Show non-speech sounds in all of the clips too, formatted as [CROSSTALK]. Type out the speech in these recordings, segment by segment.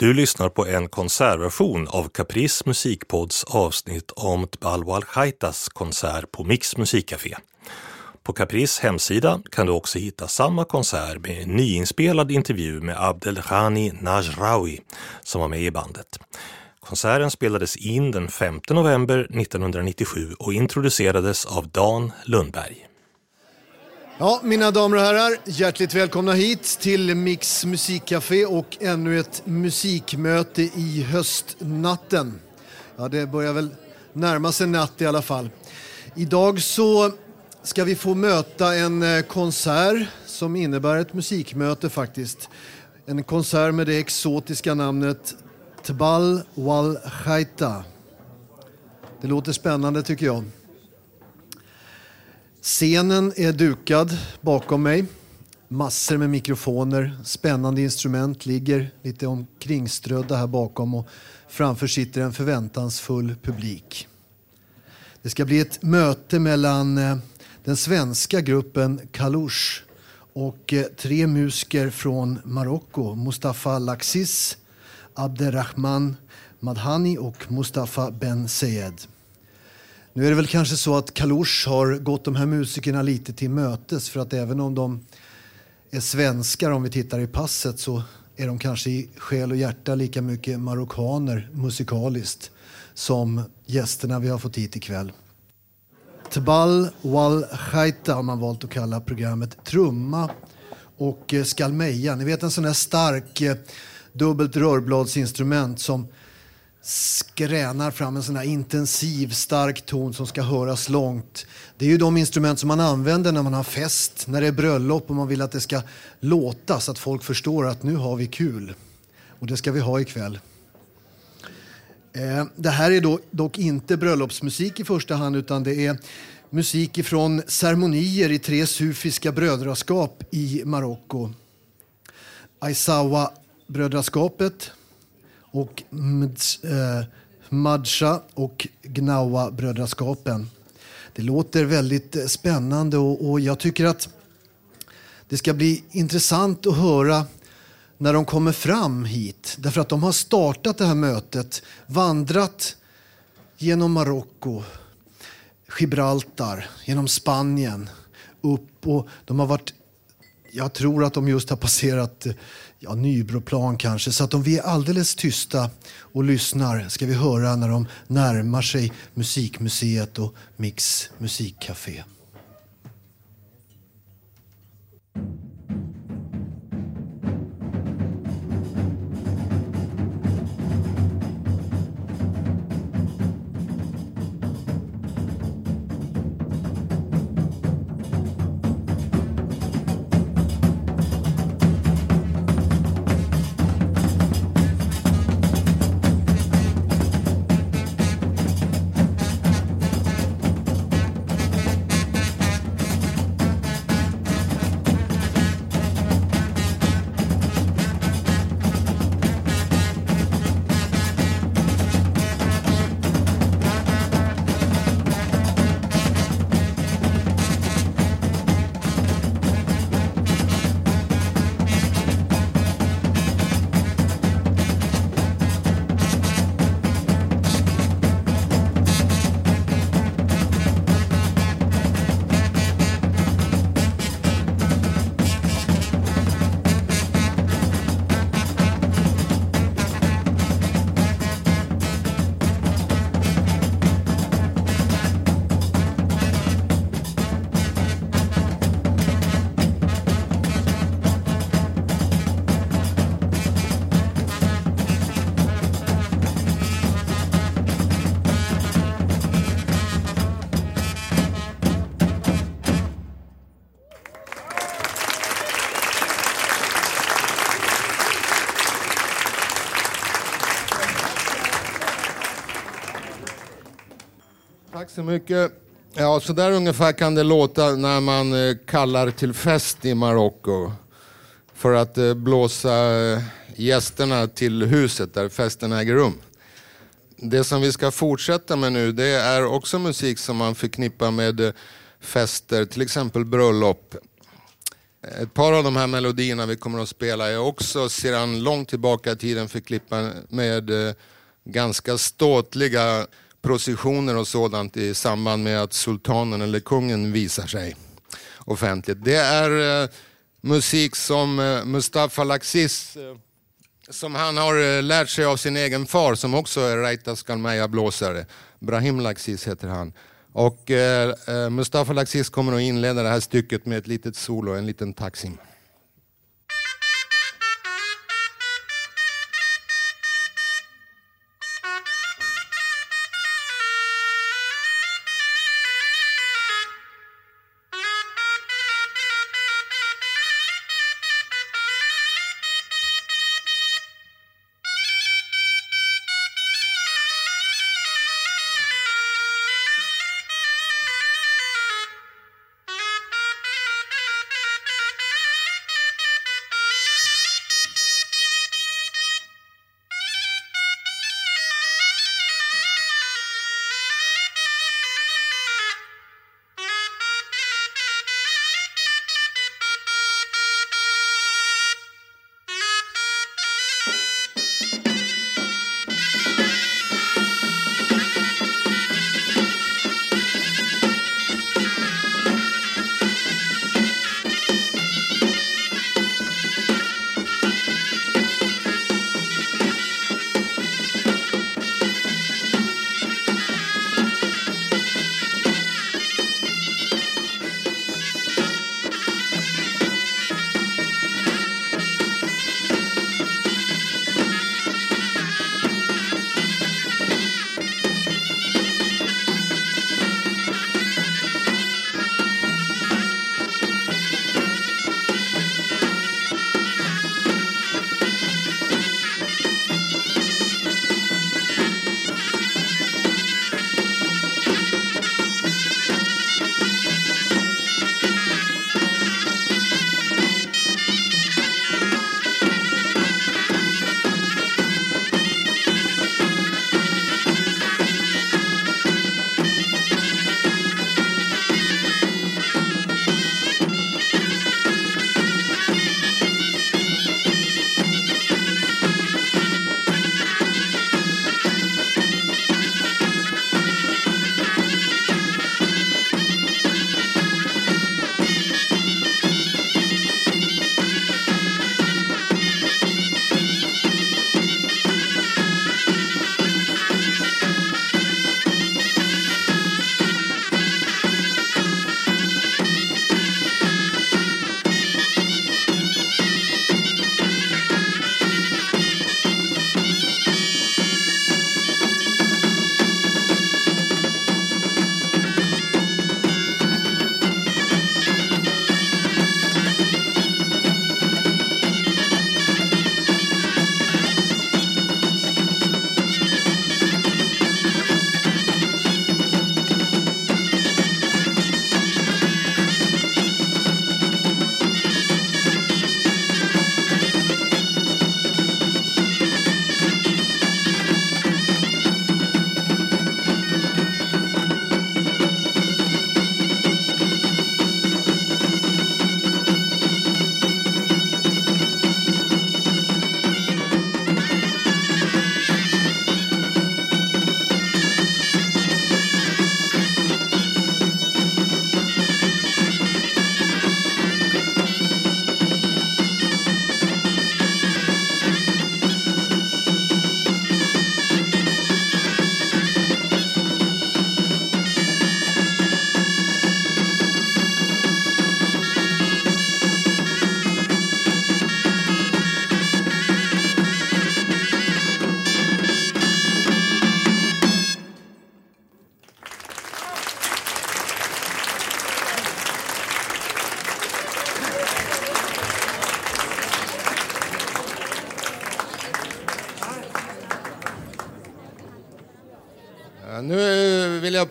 Du lyssnar på en konsertversion av Caprice musikpods avsnitt om Tbalwal Khaitas konsert på Mix musikcafé. På Caprice hemsida kan du också hitta samma konsert med en nyinspelad intervju med Abdelghani Najrawi som var med i bandet. Konserten spelades in den 5 november 1997 och introducerades av Dan Lundberg. Ja, mina damer och herrar, hjärtligt välkomna hit till Mix musikcafé och ännu ett musikmöte i höstnatten. Ja, det börjar väl närma sig natt i alla fall. Idag så ska vi få möta en eh, konsert som innebär ett musikmöte faktiskt. En konsert med det exotiska namnet Tbal Wal Khaita. Det låter spännande tycker jag. Scenen är dukad bakom mig. Massor med mikrofoner, spännande instrument ligger lite omkringströdda här bakom och framför sitter en förväntansfull publik. Det ska bli ett möte mellan eh, den svenska gruppen Kalush och eh, tre musiker från Marocko. Mustafa Laxis, Abderrahman Madhani och Mustafa Ben Sayed. Nu är det väl kanske så att Kalush har gått de här musikerna lite till mötes för att även om de är svenskar om vi tittar i passet så är de kanske i själ och hjärta lika mycket marockaner musikaliskt som gästerna vi har fått hit ikväll. Tbal Wal Khaita har man valt att kalla programmet. Trumma och eh, skalmeja. Ni vet en sån där stark eh, dubbelt rörbladsinstrument som skränar fram en sån här intensiv, stark ton som ska höras långt. Det är ju de instrument som man använder när man har fest, när det är bröllop och man vill att det ska låta så att folk förstår att nu har vi kul. Och det ska vi ha ikväll. Eh, det här är då, dock inte bröllopsmusik i första hand utan det är musik från ceremonier i tre sufiska brödraskap i Marocko. Aisawa-brödraskapet, och eh, Madja och Gnawa-brödraskapen. Det låter väldigt eh, spännande och, och, jag tycker att det ska bli intressant att höra när de kommer fram hit. Därför att de har startat det här mötet, vandrat genom Marocko, Gibraltar, genom Spanien, upp och de har varit jag tror att de just har passerat eh, ja, Nybroplan kanske. Så att om vi är alldeles tysta och lyssnar ska vi höra när de närmar sig Musikmuseet och Mix musikcafé. Tack så mycket. Ja, så där ungefär kan det låta när man eh, kallar till fest i Marocko. För att eh, blåsa eh, gästerna till huset där festen äger rum. Det som vi ska fortsätta med nu det är också musik som man förknippar med fester, till exempel bröllop. Ett par av de här melodierna vi kommer att spela är också sedan långt tillbaka i tiden förknippade med ganska ståtliga processioner och sådant i samband med att sultanen eller kungen visar sig offentligt. Det är eh, musik som eh, Mustafa Laxis, eh, som han har eh, lärt sig av sin egen far som också är Raita Skalmeja blåsare. Brahim Laxis heter han. Och eh, eh, Mustafa Laxis kommer att inleda det här stycket med ett litet solo, en liten taxim.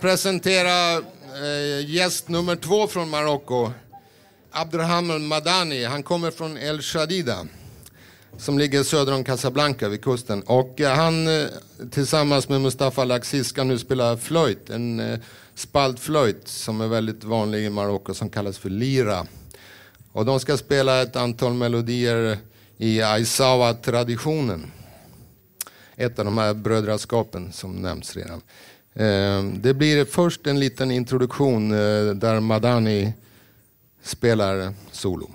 Presentera eh, gäst nummer två från Marocko. Abderham Madani. Han kommer från El Shadida som ligger söder om Casablanca vid kusten. Och eh, han eh, tillsammans med Mustafa Laxis, ska nu spela flöjt. En eh, spaltflöjt som är väldigt vanlig i Marocko som kallas för lira. Och de ska spela ett antal melodier i Aizawa-traditionen. Ett av de här brödraskapen som nämns redan. Ehm, det blir först en liten introduktion eh, där Madani spelar solo.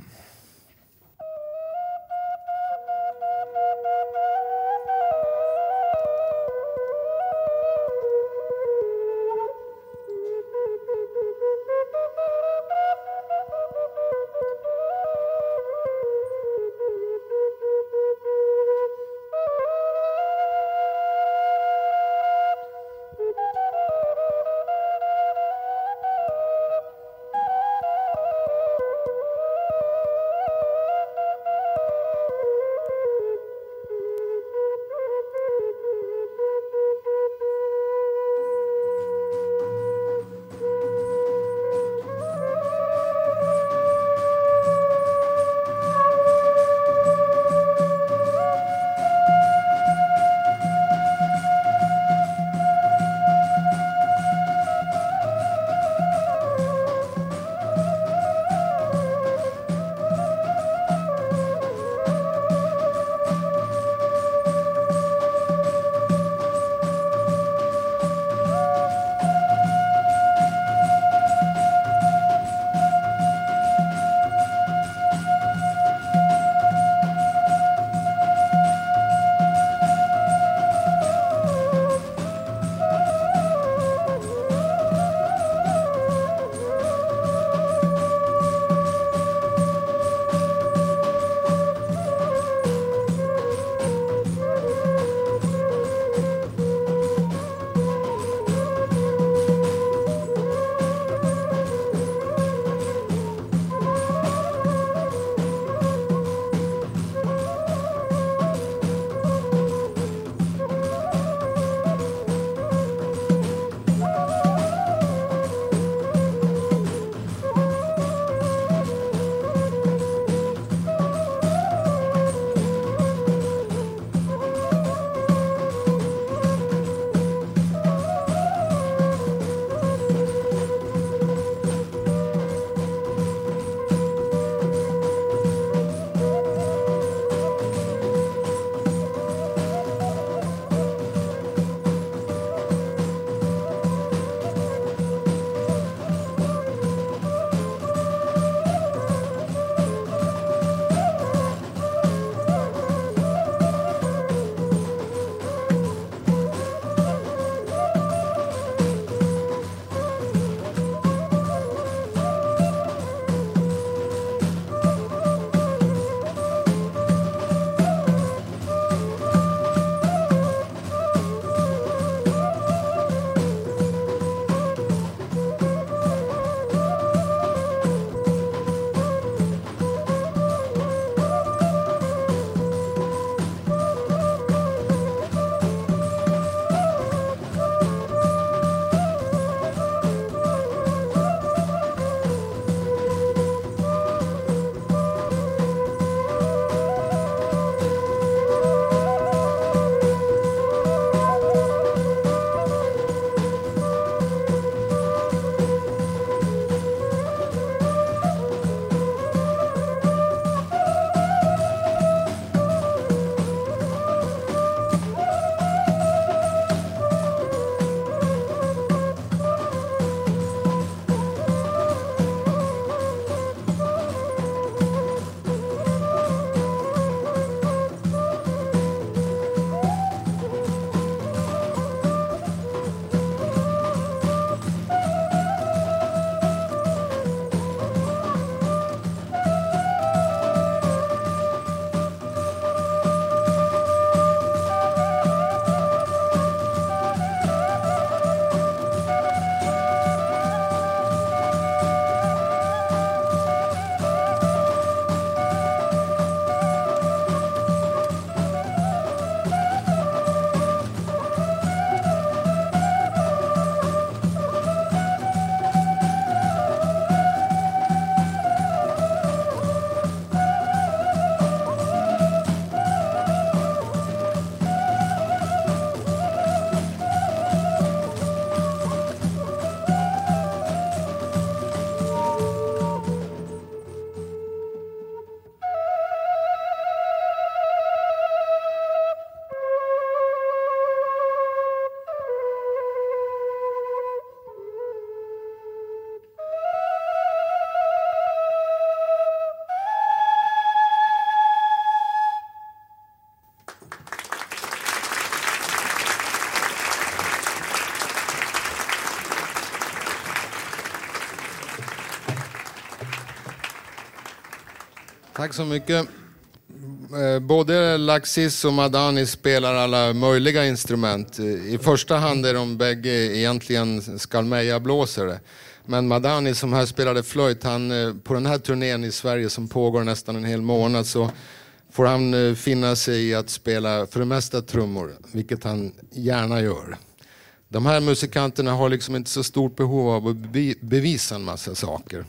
Tack så mycket. Eh, både Laxis och Madani spelar alla möjliga instrument. I första hand är de bägge egentligen skalmeja-blåsare. Men Madani som här spelade flöjt, han, eh, på den här turnén i Sverige som pågår nästan en hel månad så får han eh, finna sig i att spela för det mesta trummor, vilket han gärna gör. De här musikanterna har liksom inte så stort behov av att bevisa en massa saker.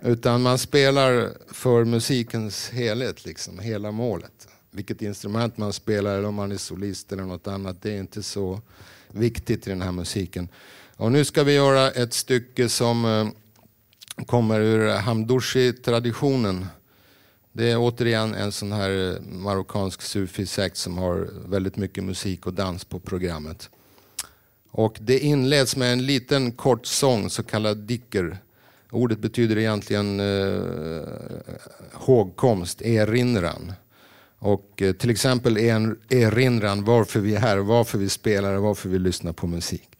Utan man spelar för musikens helhet, liksom, hela målet. Vilket instrument man spelar eller om man är solist eller något annat, det är inte så viktigt i den här musiken. Och nu ska vi göra ett stycke som eh, kommer ur Hamdouchi-traditionen. Det är återigen en sån här marockansk sufi-sekt som har väldigt mycket musik och dans på programmet. Och det inleds med en liten kort sång, så kallad dicker. Ordet betyder egentligen eh, hågkomst, erinran. Och eh, till exempel en erinran varför vi är här, varför vi spelar och varför vi lyssnar på musik.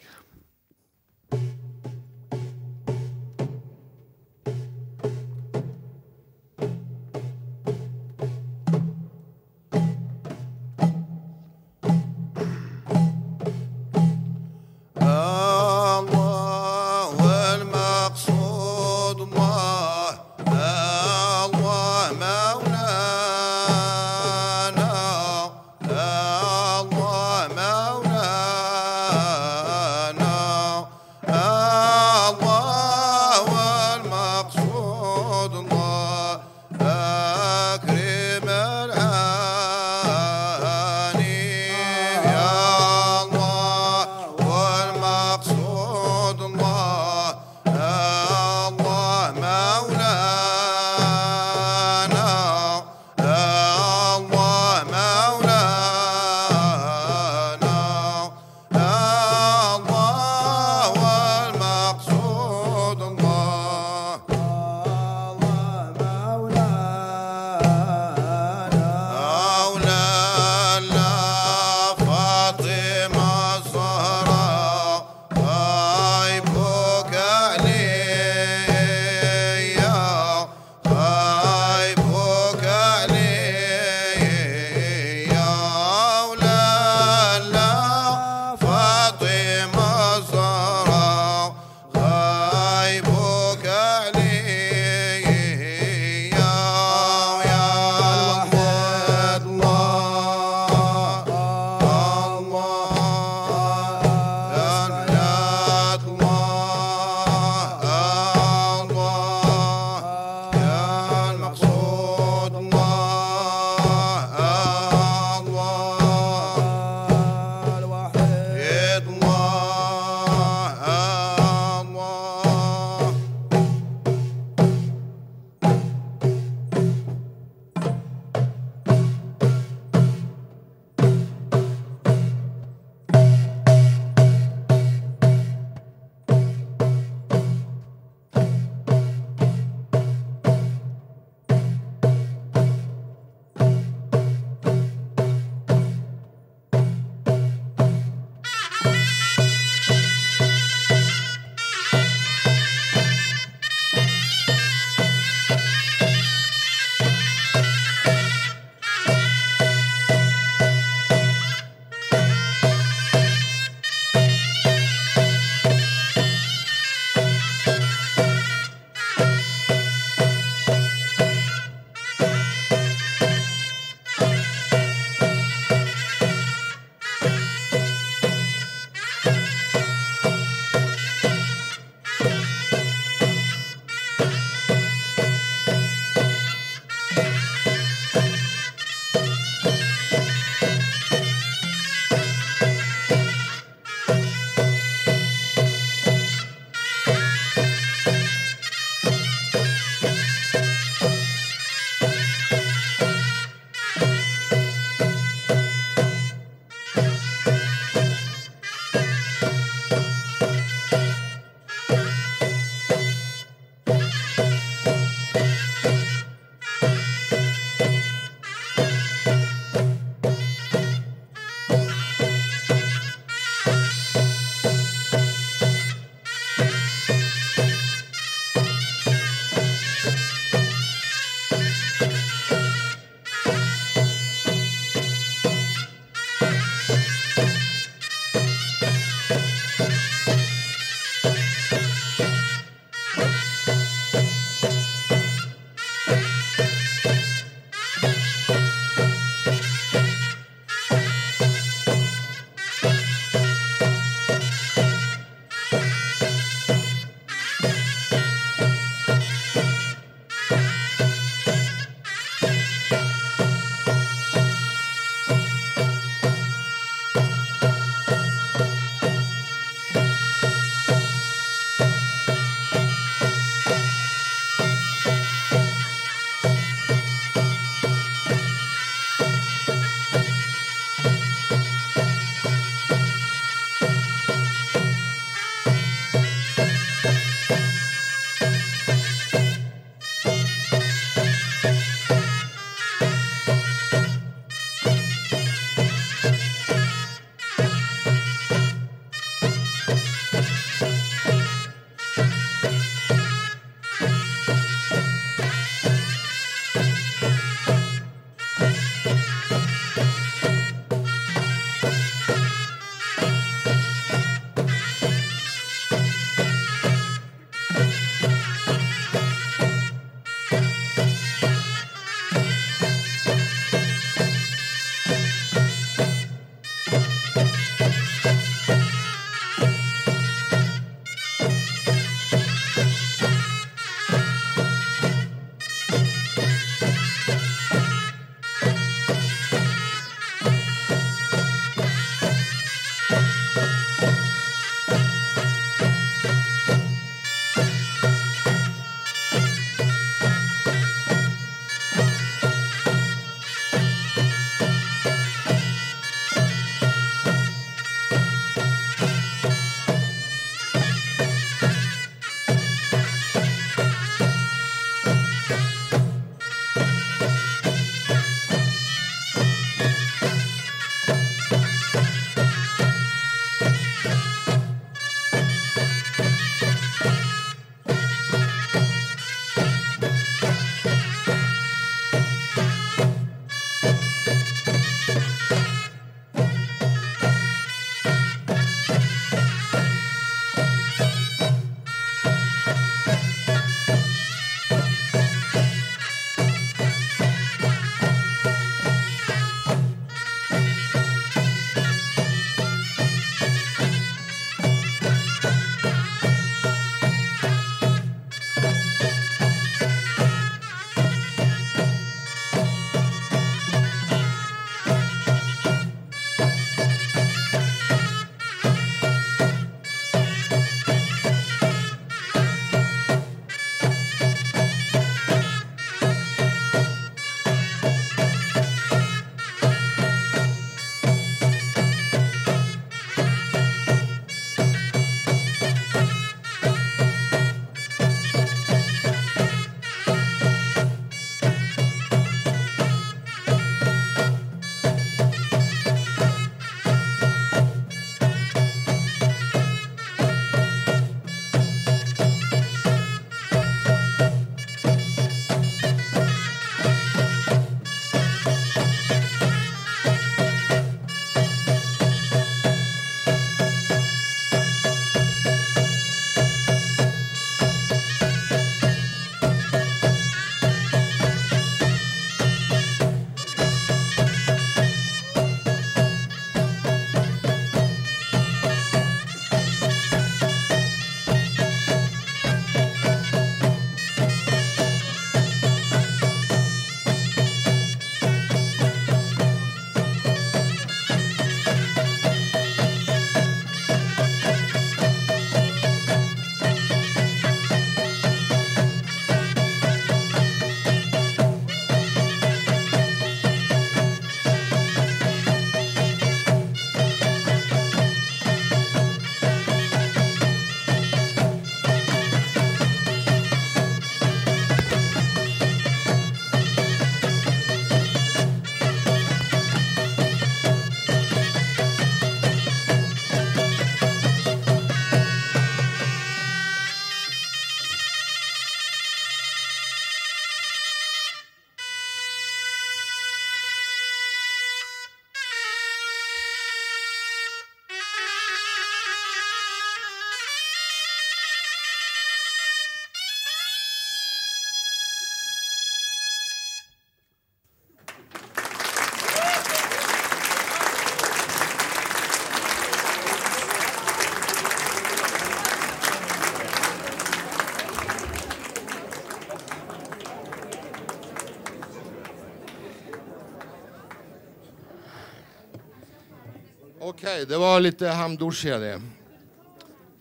Okej, okay, det var lite hamdouchia det.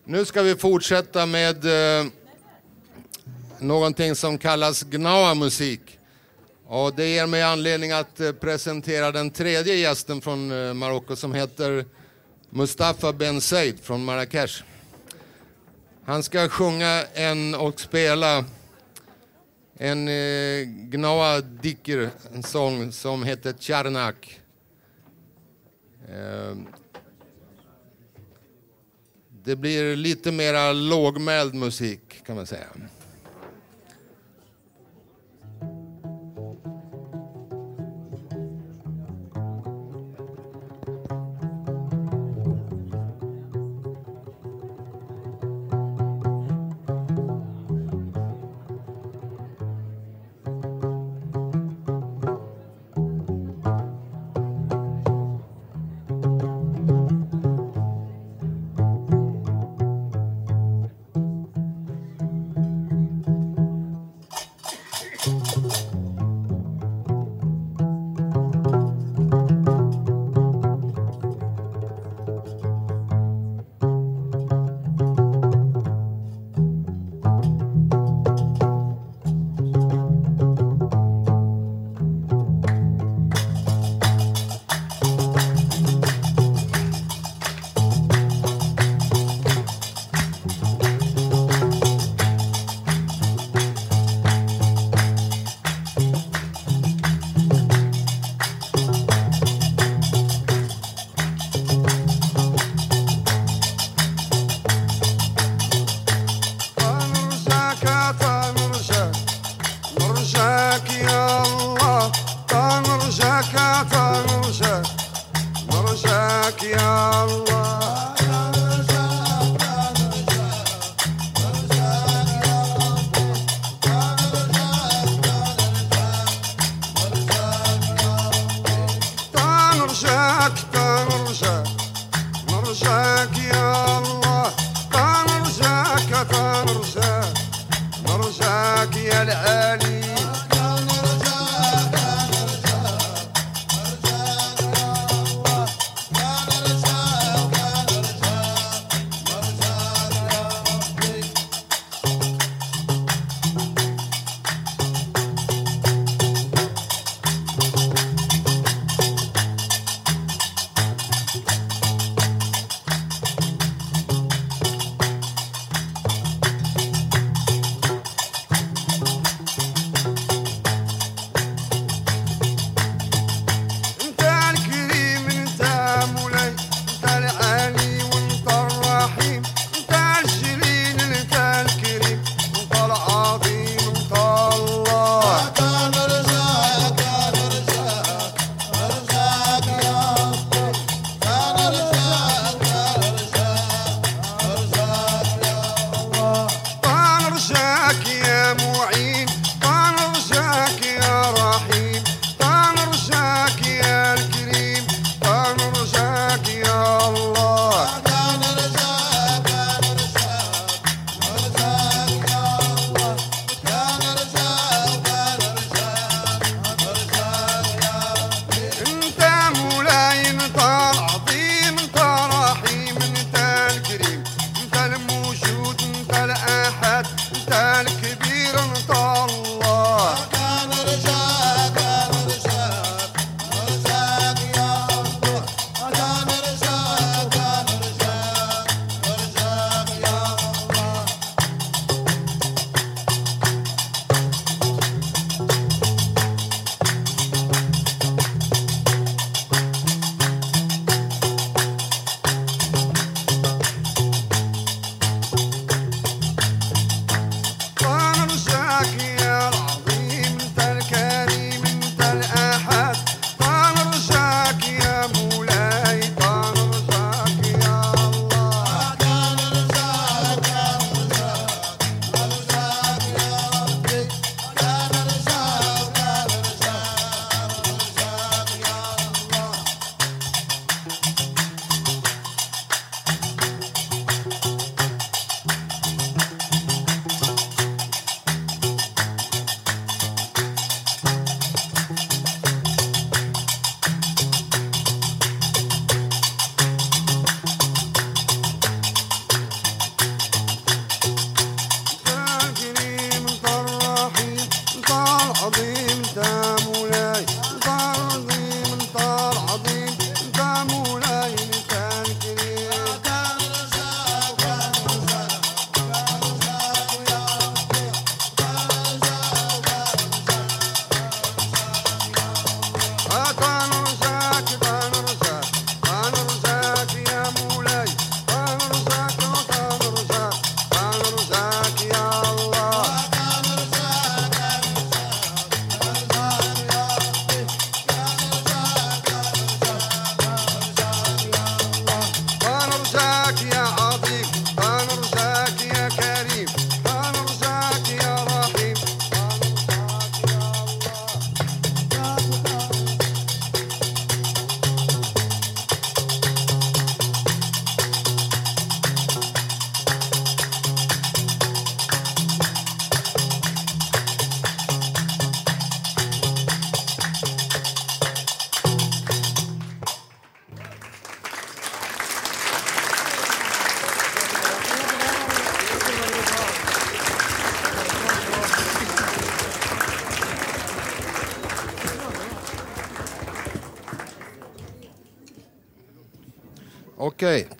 Nu ska vi fortsätta med eh, någonting som kallas Gnawa-musik. Och det ger mig anledning att eh, presentera den tredje gästen från eh, Marocko som heter Mustafa Ben Said från Marrakesh. Han ska sjunga en och spela en eh, Gnawa Dikir, en sång som heter Charnak. Eh, det blir lite mera lågmäld musik kan man säga.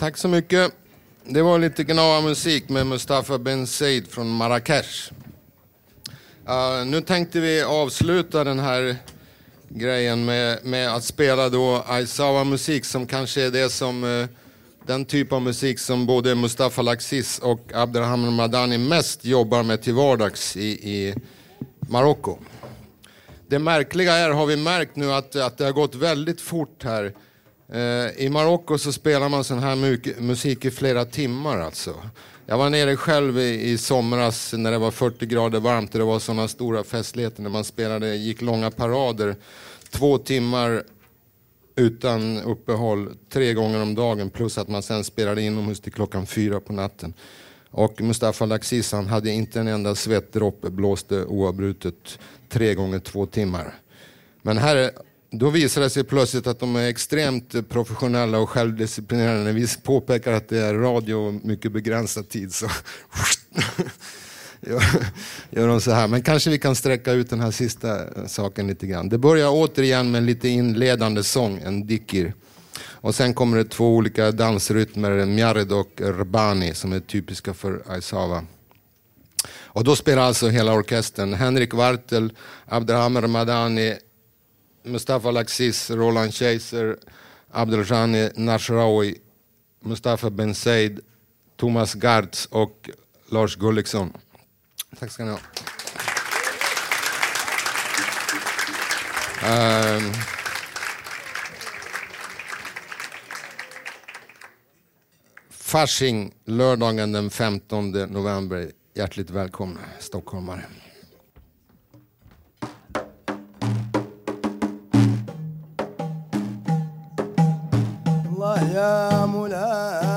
Tack så mycket. Det var lite Gnawa-musik med Mustafa Ben Said från Marrakesh. Uh, nu tänkte vi avsluta den här grejen med, med att spela då Aizawa-musik som kanske är det som uh, den typ av musik som både Mustafa Laxis och Abderrahman Madani mest jobbar med till vardags i, i Marocko. Det märkliga är, har vi märkt nu, att, att det har gått väldigt fort här Eh, I Marocko så spelar man sån här musik i flera timmar alltså. Jag var nere själv i, i somras när det var 40 grader varmt och det var såna stora festligheter när man spelade, gick långa parader. Två timmar utan uppehåll tre gånger om dagen plus att man sen spelade inomhus till klockan fyra på natten. Och Mustafa Laxis han hade inte en enda svettdroppe, blåste oavbrutet tre gånger två timmar. Men här, då visar det sig plötsligt att de är extremt professionella och självdisciplinerade. När vi påpekar att det är radio och mycket begränsad tid så [LAUGHS] gör de så här. Men kanske vi kan sträcka ut den här sista saken lite grann. Det börjar återigen med en lite inledande sång, en dikir. Och sen kommer det två olika dansrytmer, mjared och rbani, som är typiska för Aysava. Och då spelar alltså hela orkestern. Henrik Wartel, Abdraham Ramadani, Mustafa Laxis, Roland Keiser, Abdeljani Nashraoui, Mustafa Ben Said, Thomas Gartz och Lars Gulliksson. Tack ska ni ha. Um, Fasching lördagen den 15 november. Hjärtligt välkomna stockholmare. الله يا مولانا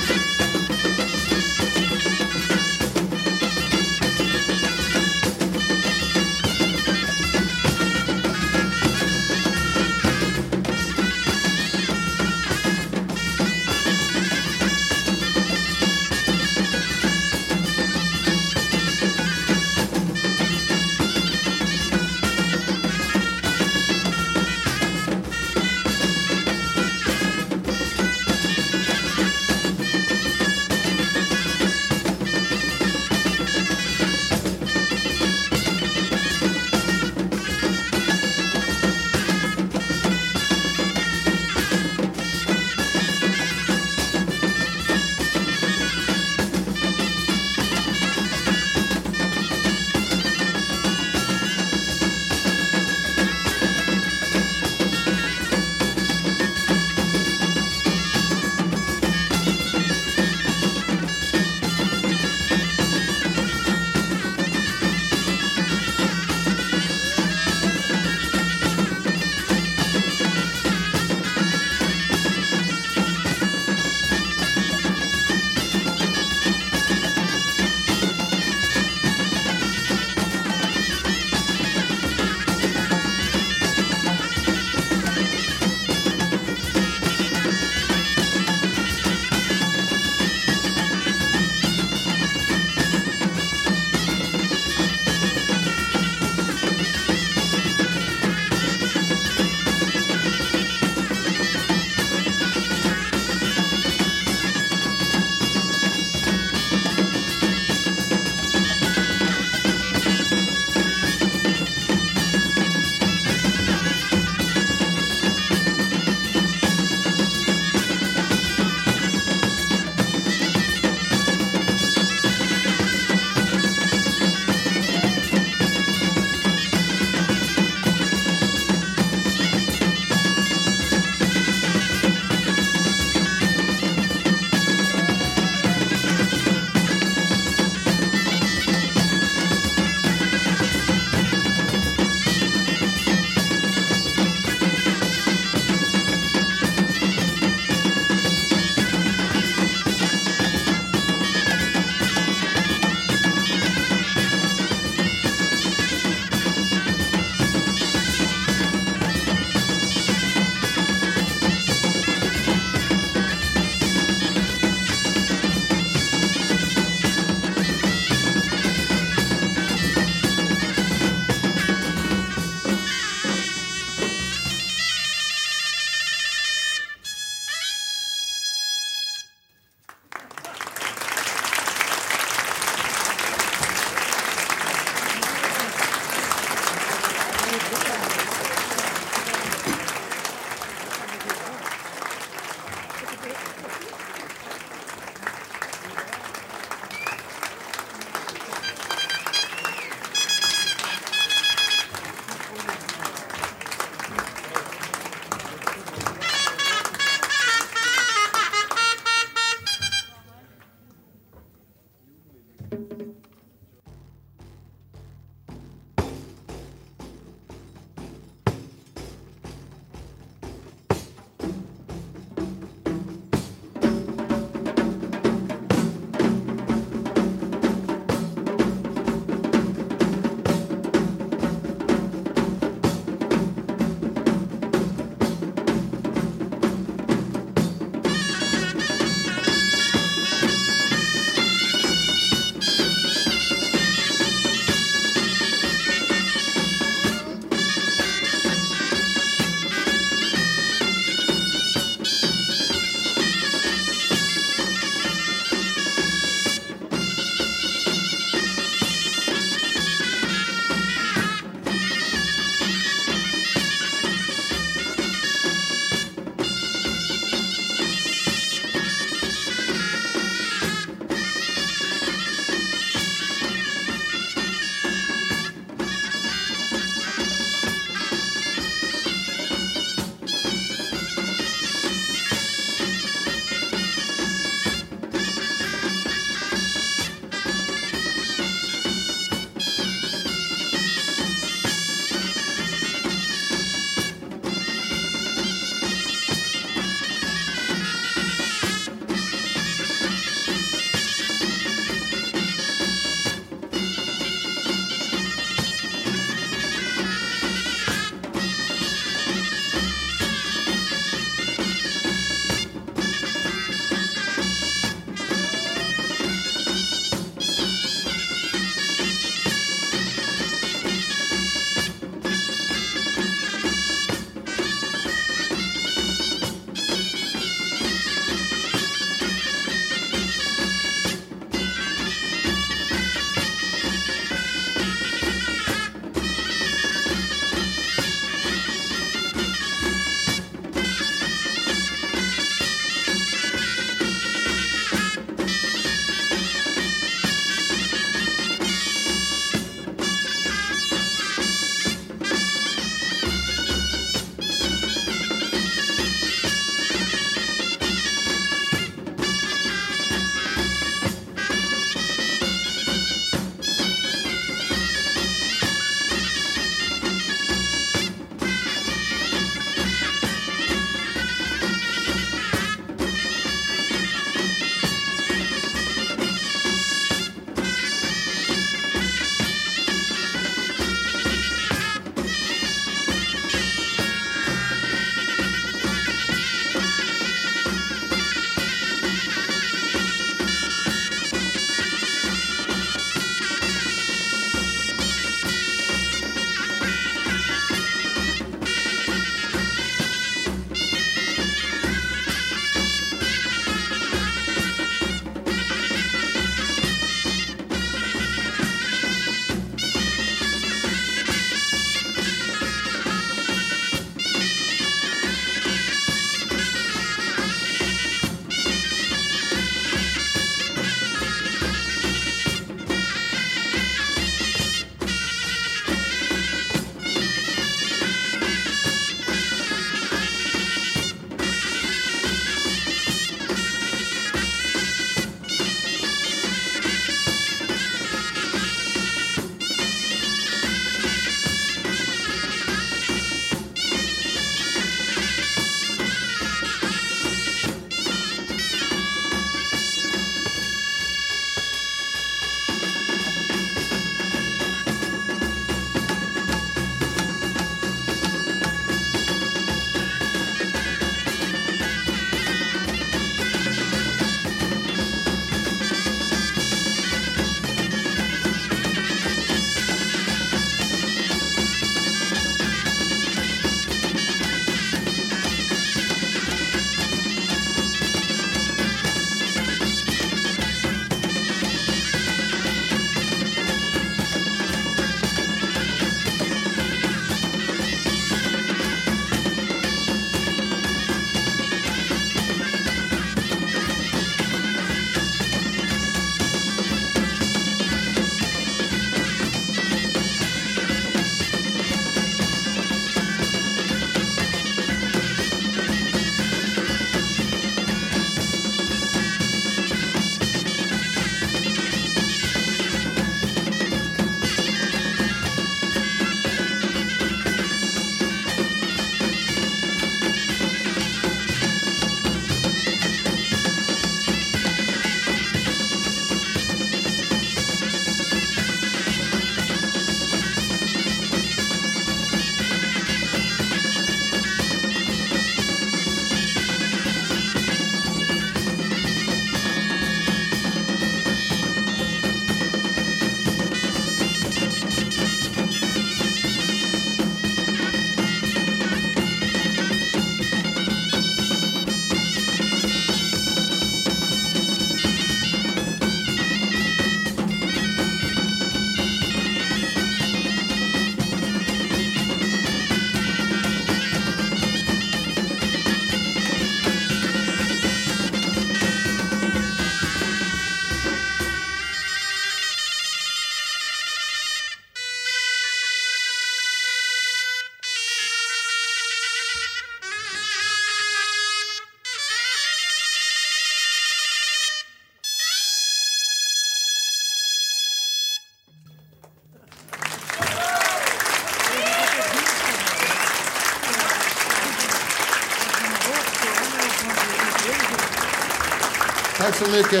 Tack så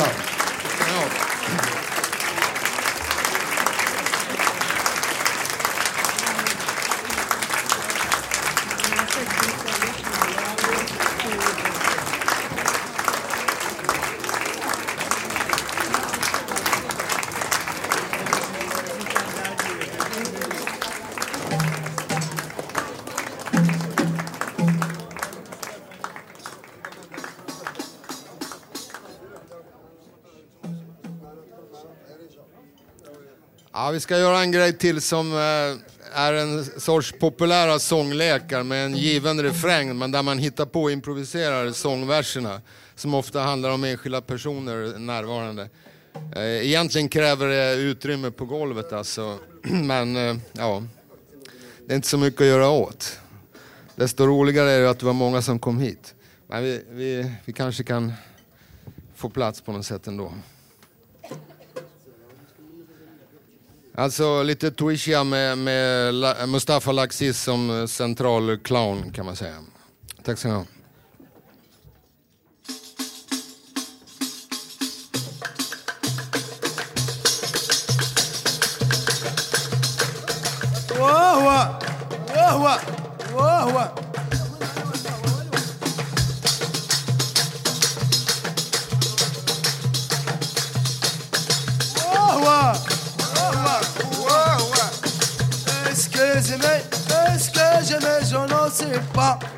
mycket. Ska göra en grej till som eh, är en sorts populära sånglekar med en given refräng men där man hittar på och improviserar sångverserna som ofta handlar om enskilda personer närvarande. Eh, egentligen kräver det utrymme på golvet alltså, [CLEARS THROAT] men eh, ja, det är inte så mycket att göra åt. Desto roligare är det att det var många som kom hit. Men vi, vi, vi kanske kan få plats på något sätt ändå. Alltså lite Tuishia med, med La- Mustafa Laxis som central clown kan man säga. Tack så mycket. وهو وهو وهو وهو hip hop.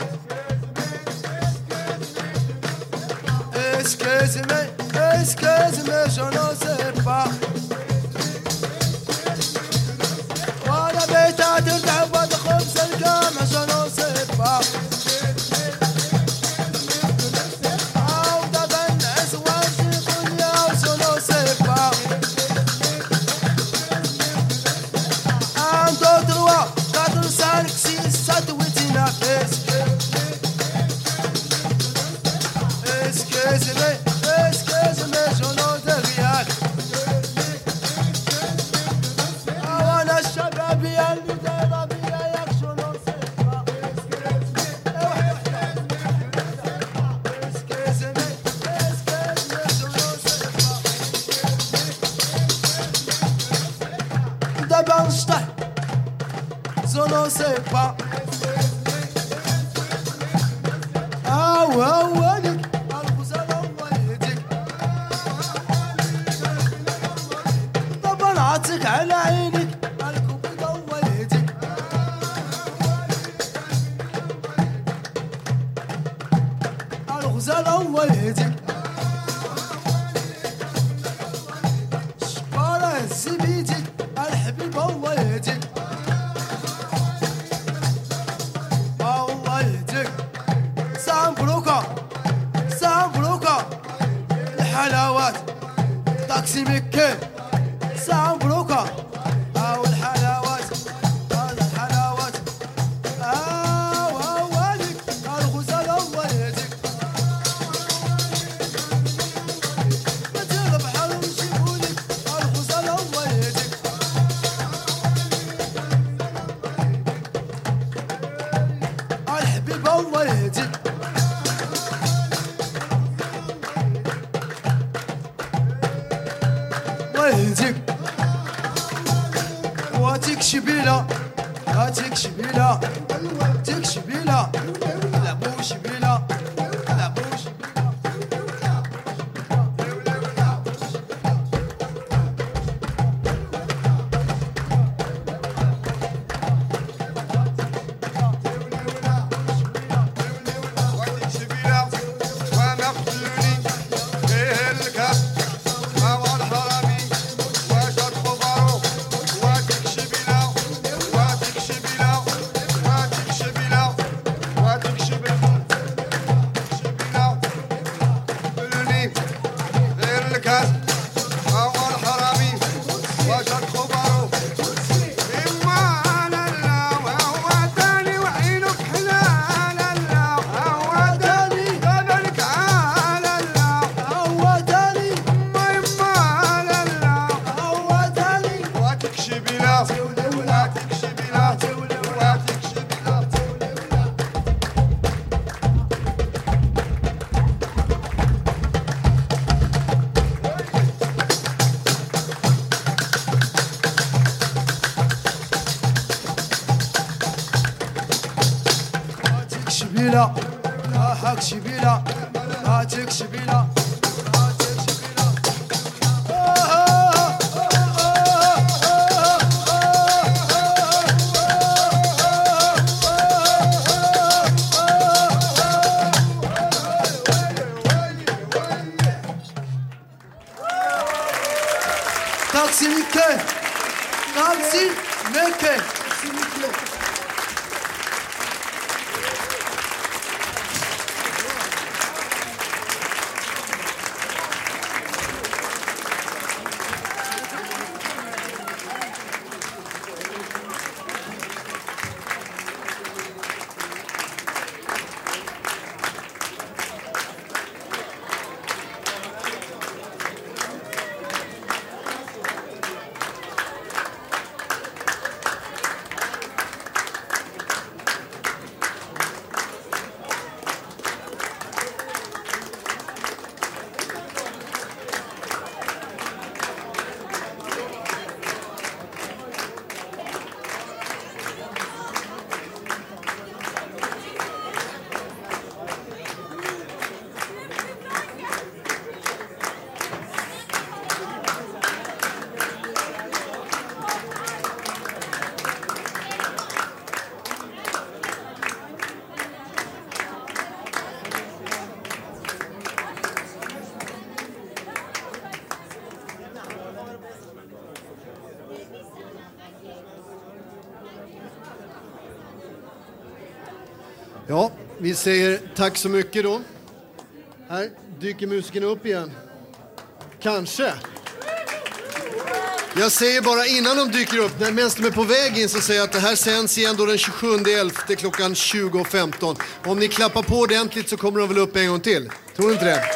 Vi säger tack så mycket då. Här dyker musikerna upp igen. Kanske. Jag säger bara innan de dyker upp, när medan de är på väg in så säger jag att det här sänds igen då den 27.11 klockan 20.15. Om ni klappar på ordentligt så kommer de väl upp en gång till. Tror ni inte det?